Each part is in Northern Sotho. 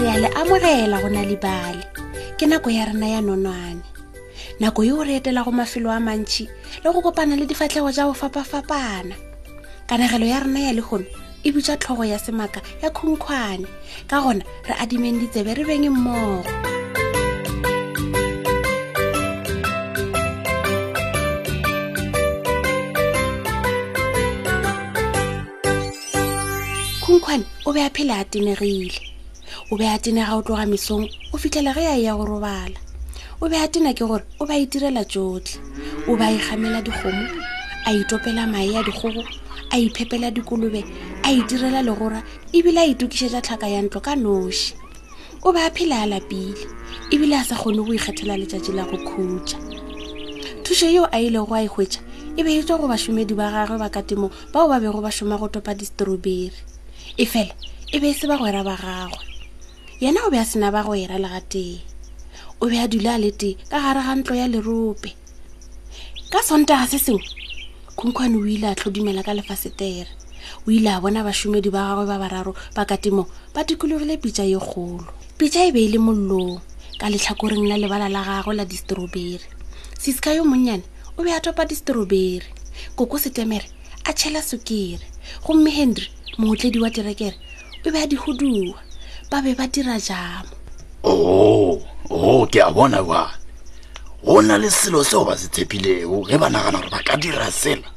re a le amogela go na libale ke nako ya rena ya nonwane nako yeo re etela go mafelo a mantšhi le go kopana le difatlhego tša go fapafapana kanegelo ya rena ya lehono e butša tlhogo ya semaka ya khunkhwane ka gona re adimeng ditsebe re beng mmogo khunkhwane o be a phele a tenegile o be a tenega o tloga mesong o fitlhela ge a eya go robala o be a tena ke gore o ba itirela tsotlhe o ba ikgamela dikgomo a itopela mae ya dikgogo a iphepela dikolobe a itirela legora ebile a itokišetša tlhaka ya ntlo ka noši o ba a phele a lapile ebile a sa kgone go ikgethela letšatši la go khutša thušo yeo a ilego a e hwetša e be e tswa go bašomedi ba gagwe ba ka temo bao ba bego ba šoma go topa distroberi e fela e be e se bagwera ba gagwe yena o be a sena bagwera le gatee o be a dula a le tee ka gare ga ntlo ya lerope ka sontaga se sengwe khunkhwane o ile a tlhodumela ka lefasetere o ile a bona bašomedi ba gagwe ba bararo ba katimo ba dikologile pitša ye kgolo pitša e be e le mollong ka letlhakoreng la lebala la gagwe la distroberi siska yo monnyane o be a topa distroberi koko setemere a tšhela sukiri gomme henry mootledi wa terekere o be a di huduwa ba be ba dira jamo oo oo ke a bona wa go na le selo seo ba se tshepilego ge ba nagana gore ba ka dira sela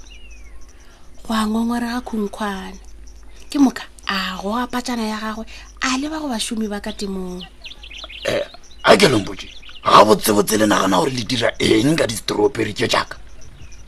go a ngongwara ga khunkhwane ke moka a go apatšana ya gagwe a leba go bašomi ba ka temong um a ke lompotse ga botsebotse le nagana gore le dira eng ka distroperi tše jaaka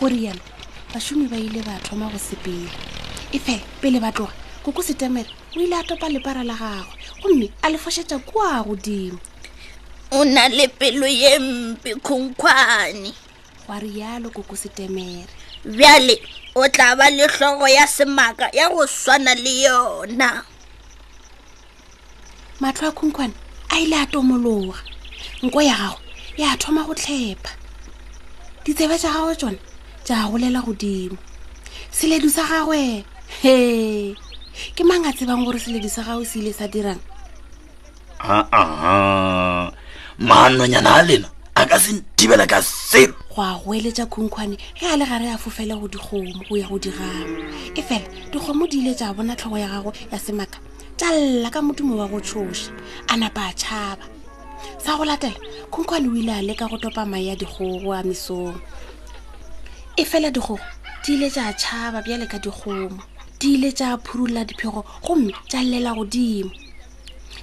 go rialo bašomi ba ile ba thoma go sepela efe pele ba tloga koko setemere o ile a topa lepara la gagwe gomme a le fošetša kua godimo o na le pelo ye mpe khunkhwane gwa rialo koko setemere bjale o tla ba le hlogo ya semaka ya go swana le yona matlho a khunkhwane a ile a tomologa nko ya gago ya thoma go tlhepha ditsebe tša gago tsone tša golela godimo seledu sa gagwe he ke mang a tsebang gore seledu sa gago se ile sa dirang aa maanonyana a lena a ka se nthibela ka selo go a goeletša khunkhwane ge a le gare a fofela go dikgomo go ya go digamo e fela dikgomo di ile tša bona tlhogo ya gago ya semaka tša lla ka modumo wa go tšhoša a napa a tšhaba sa go latela khunkhwane o ile a leka go topa mae ya dikgogo a mesong e fela dikgogo di ile tša tšhaba bjale ka dikgomo di ile tša phurulla diphego gomme tša llela godimo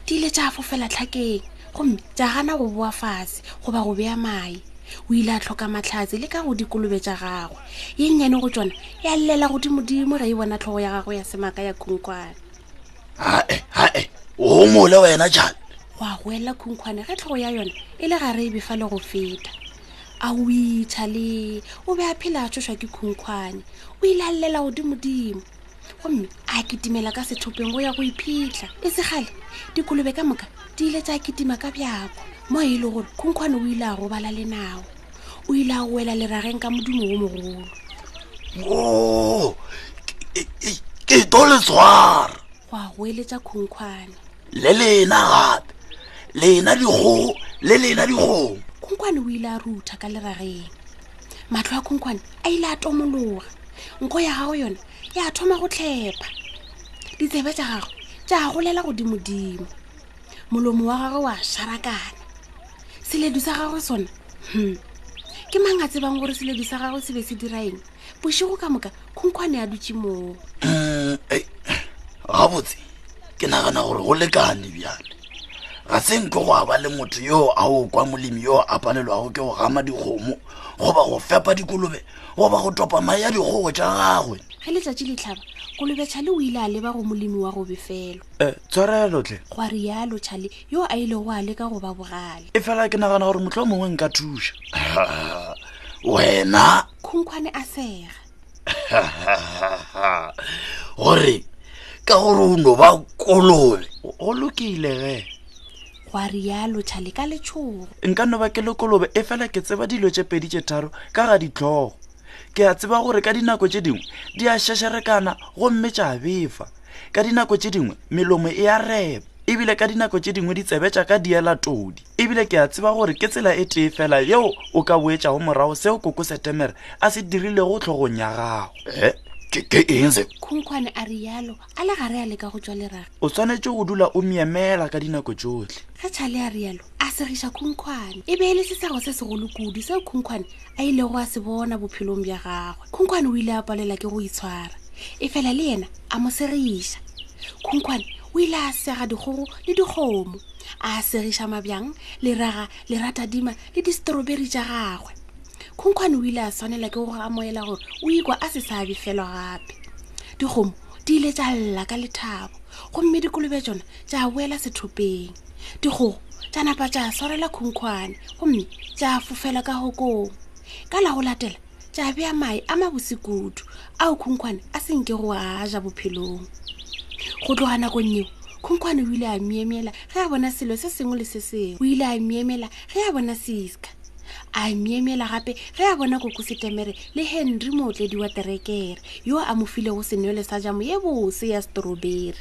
di ile tša fofela tlhakeng gomme tša gana go boa fase goba go bea mae o ile a tlhoka matlhatse le ka go dikolobe tša gagwe ye nnyane go tsona ya llela godimodimo ge e bona tlhogo ya gagwe ya semaka ya khunkwane hae hae o mole wena jale go a go elela khunkhwane ge tlhogo ya yona e le gare e befa le go feta a o itšha le o be a phela a tšhošwa ke khunkhwane o ile a llela godimodimo gomme a kitimela ka sethopeng go ya go iphitlha e segale dikolobe ka moka di ile tsa kitima ka bjako mo e le gore khunkhwane o ile a robala le nao o ile a go wela lerageng ka modumo wo mogolo wo ke to le tshwara go a go eletša khunkhwane le lena gape lena dikgogo le lena dikgogo khunkhwane o ile a rutha ka lerageng matlho a khunkhwane a ile a tomologa nko ya gago yone ya thoma go tlhepha ditsebe tša gago tša golela godimodimo molomo wa gagwe wa šarakana seledu sa gagwe sona hmm. ke mang a tsebang gore seledu sa gagwe se be se dira eng bošego ka moka khunkwane a dutse moo eh, eh, gabotse ke nagana gore go lekane bjale ga se nke go aba le motho yo a o kwa molemi yo a palelwago ke go gama dikgomo goba go fepa dikolobe goba go topa mae ya dikgogo tša gagwe ge letsatsi le tlhaba kolobe tšhale o ile a leba go molemi wa go befelo um eh, tshwarelo tle go a rialo tšhale yo a ilego a leka go ba bogale e fela ke nagana gore motlho mongwe nka thuša wena khunkhwane a sega gore ka gore o no ba kolobe go lokile ge gwa rialo tšhale ka letšhogo nka no ba ke le kolobe e fela ke tseba dilo tše pedi tše tharo ka ga ditlhogo ke a tseba gore ka dinako tše dingwe di a šešerekana gomme tša befa ka dinako tše dingwe melomo e a reba ebile ka dinako tše dingwe di tsebetša ka diela todi ebile ke a tseba gore ke tsela e tee fela yeo o ka boetšago morago seo koko setemere a se dirilego tlhogong ya gago eh, ke eng se khunkhwane a rialo a le gare a leka go tswa leraga o tshwanetse go dula o miemela ka dinako tsotlhe ge tšhale a rialo a segiša khunkhwane e be e le sesago se segolo kudu seo khunkhwane a ilego a se bona bophelong bja gagwe khunkhwane o ile a palela ke go itshwara e fela le yena a mo segiša khunkhwane o ile a sega dikgogo le dikgomo a segiša mabjang leraga leratadima le distroberi tša gagwe khunkhwane o ile a swanela ke go amoela gore o ikwa a se sa befelwa gape dikgomo di ile tša lla ka lethabo gomme dikolobe tsona tša boela sethopeng dikgogo tša napa tša swarela khunkhwane gomme tša fofela ka gokong ka la go latela tša bea mae a mabose kudu ao khunkhwane a senke go a ja bophelong go tloga nakong eo khunkhwane o ile a miemela ge a bona selo se sengwe le se sengwe o ile a miemela ge a bona siska a miemela gape ge a bona koko setemere le henry mootledi wa terekere yo a mo filego senwele sa jamo ye bose ya stroberi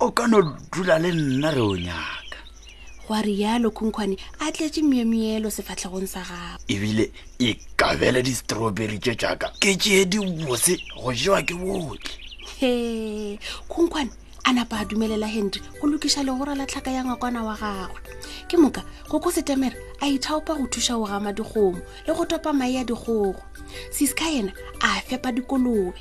o ka no dula le nna re o nyaka gwa rialo khunkhwane a tletše miemeelo sefatlhegong sa gago ebile e kabele di-strawberry tše jaaka ke tšee di bose go jewa ke botle he khunkhwane a napa a dumelela henry go lokiša legora la tlhaka ya ngwakwana wa gagwe ke moka koko setemere a ithaopa go thuša go gama dikgomo le go topa mae ya dikgogo siska yena a fepa dikolobe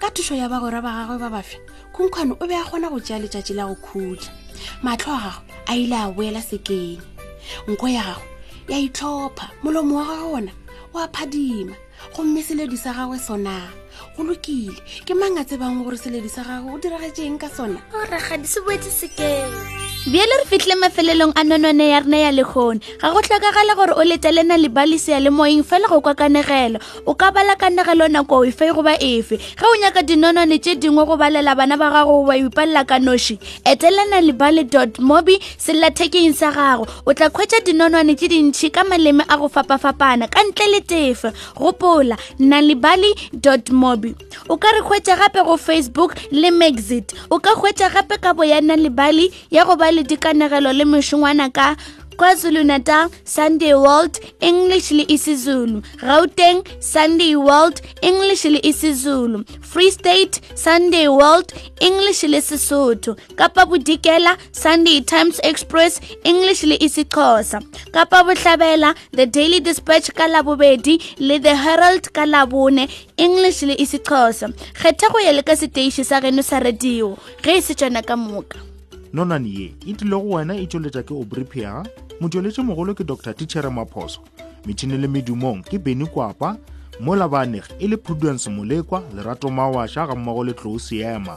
ka thušo ya bagwera ba gagwe ba bafsa khunkhwane o be a kgona go tšea letšatši la go khutla matlho a gagwe a ile a boela sekeng nko ya gagwe ya itlhopha molomo wa gagwe ona o a phadima gomme seledi sa gagwe sona go lokile ke mang a tsebang gore seledi sa gagwe o diragetseng ka sona oragadi se boetse sekeng bjale re fitlhile mafelelong a nonone ya rena ya lekgone ga go tlhokagala gore o letelena lebalise ya le moyeng fela go kwa kanegelo o ka bala kanegelo nako efe goba efe ge o nyaka dinonwane tše dingwe go balela bana ba gago wa ipalela ka noši etelana lebale dot mobi sellathekeng sa gago o tla kgwetša dinonwane tše dintšhi ka maleme a go fapafapana ka ntle le tefe gopola nalibali dot mobi o ka re kgwetša gape go facebook le maxit o ka kgwetša gape ka boya nalibali ya go ba le dikanegelo le mešongwana ka kwazulu-natal sunday world english le isizulu Gauteng, Sunday World, English le isiZulu. Free State, Sunday World, English le Sesotho. Kapa Bodikela, Sunday Times Express, English le isiXhosa. Kapa Bohlabela, The Daily Dispatch ka Labobedi le The Herald ka Labone, English le isiXhosa. Kgetha go ya le ka seteiši sa geno sa radio, ge e se tšona ka moka. nonane ye e tlile go wena e tšweletša ke obripia motšweletši mogolo ke dr tichere maphoso metšhini le medumong ke beny kwapa mo labaneg e le prudence molekwa lerato mawaša ga mmogo le tlou seema